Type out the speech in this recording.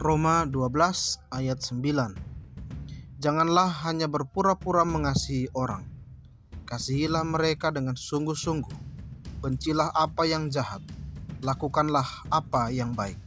Roma 12 ayat 9 Janganlah hanya berpura-pura mengasihi orang. Kasihilah mereka dengan sungguh-sungguh. Bencilah apa yang jahat. Lakukanlah apa yang baik.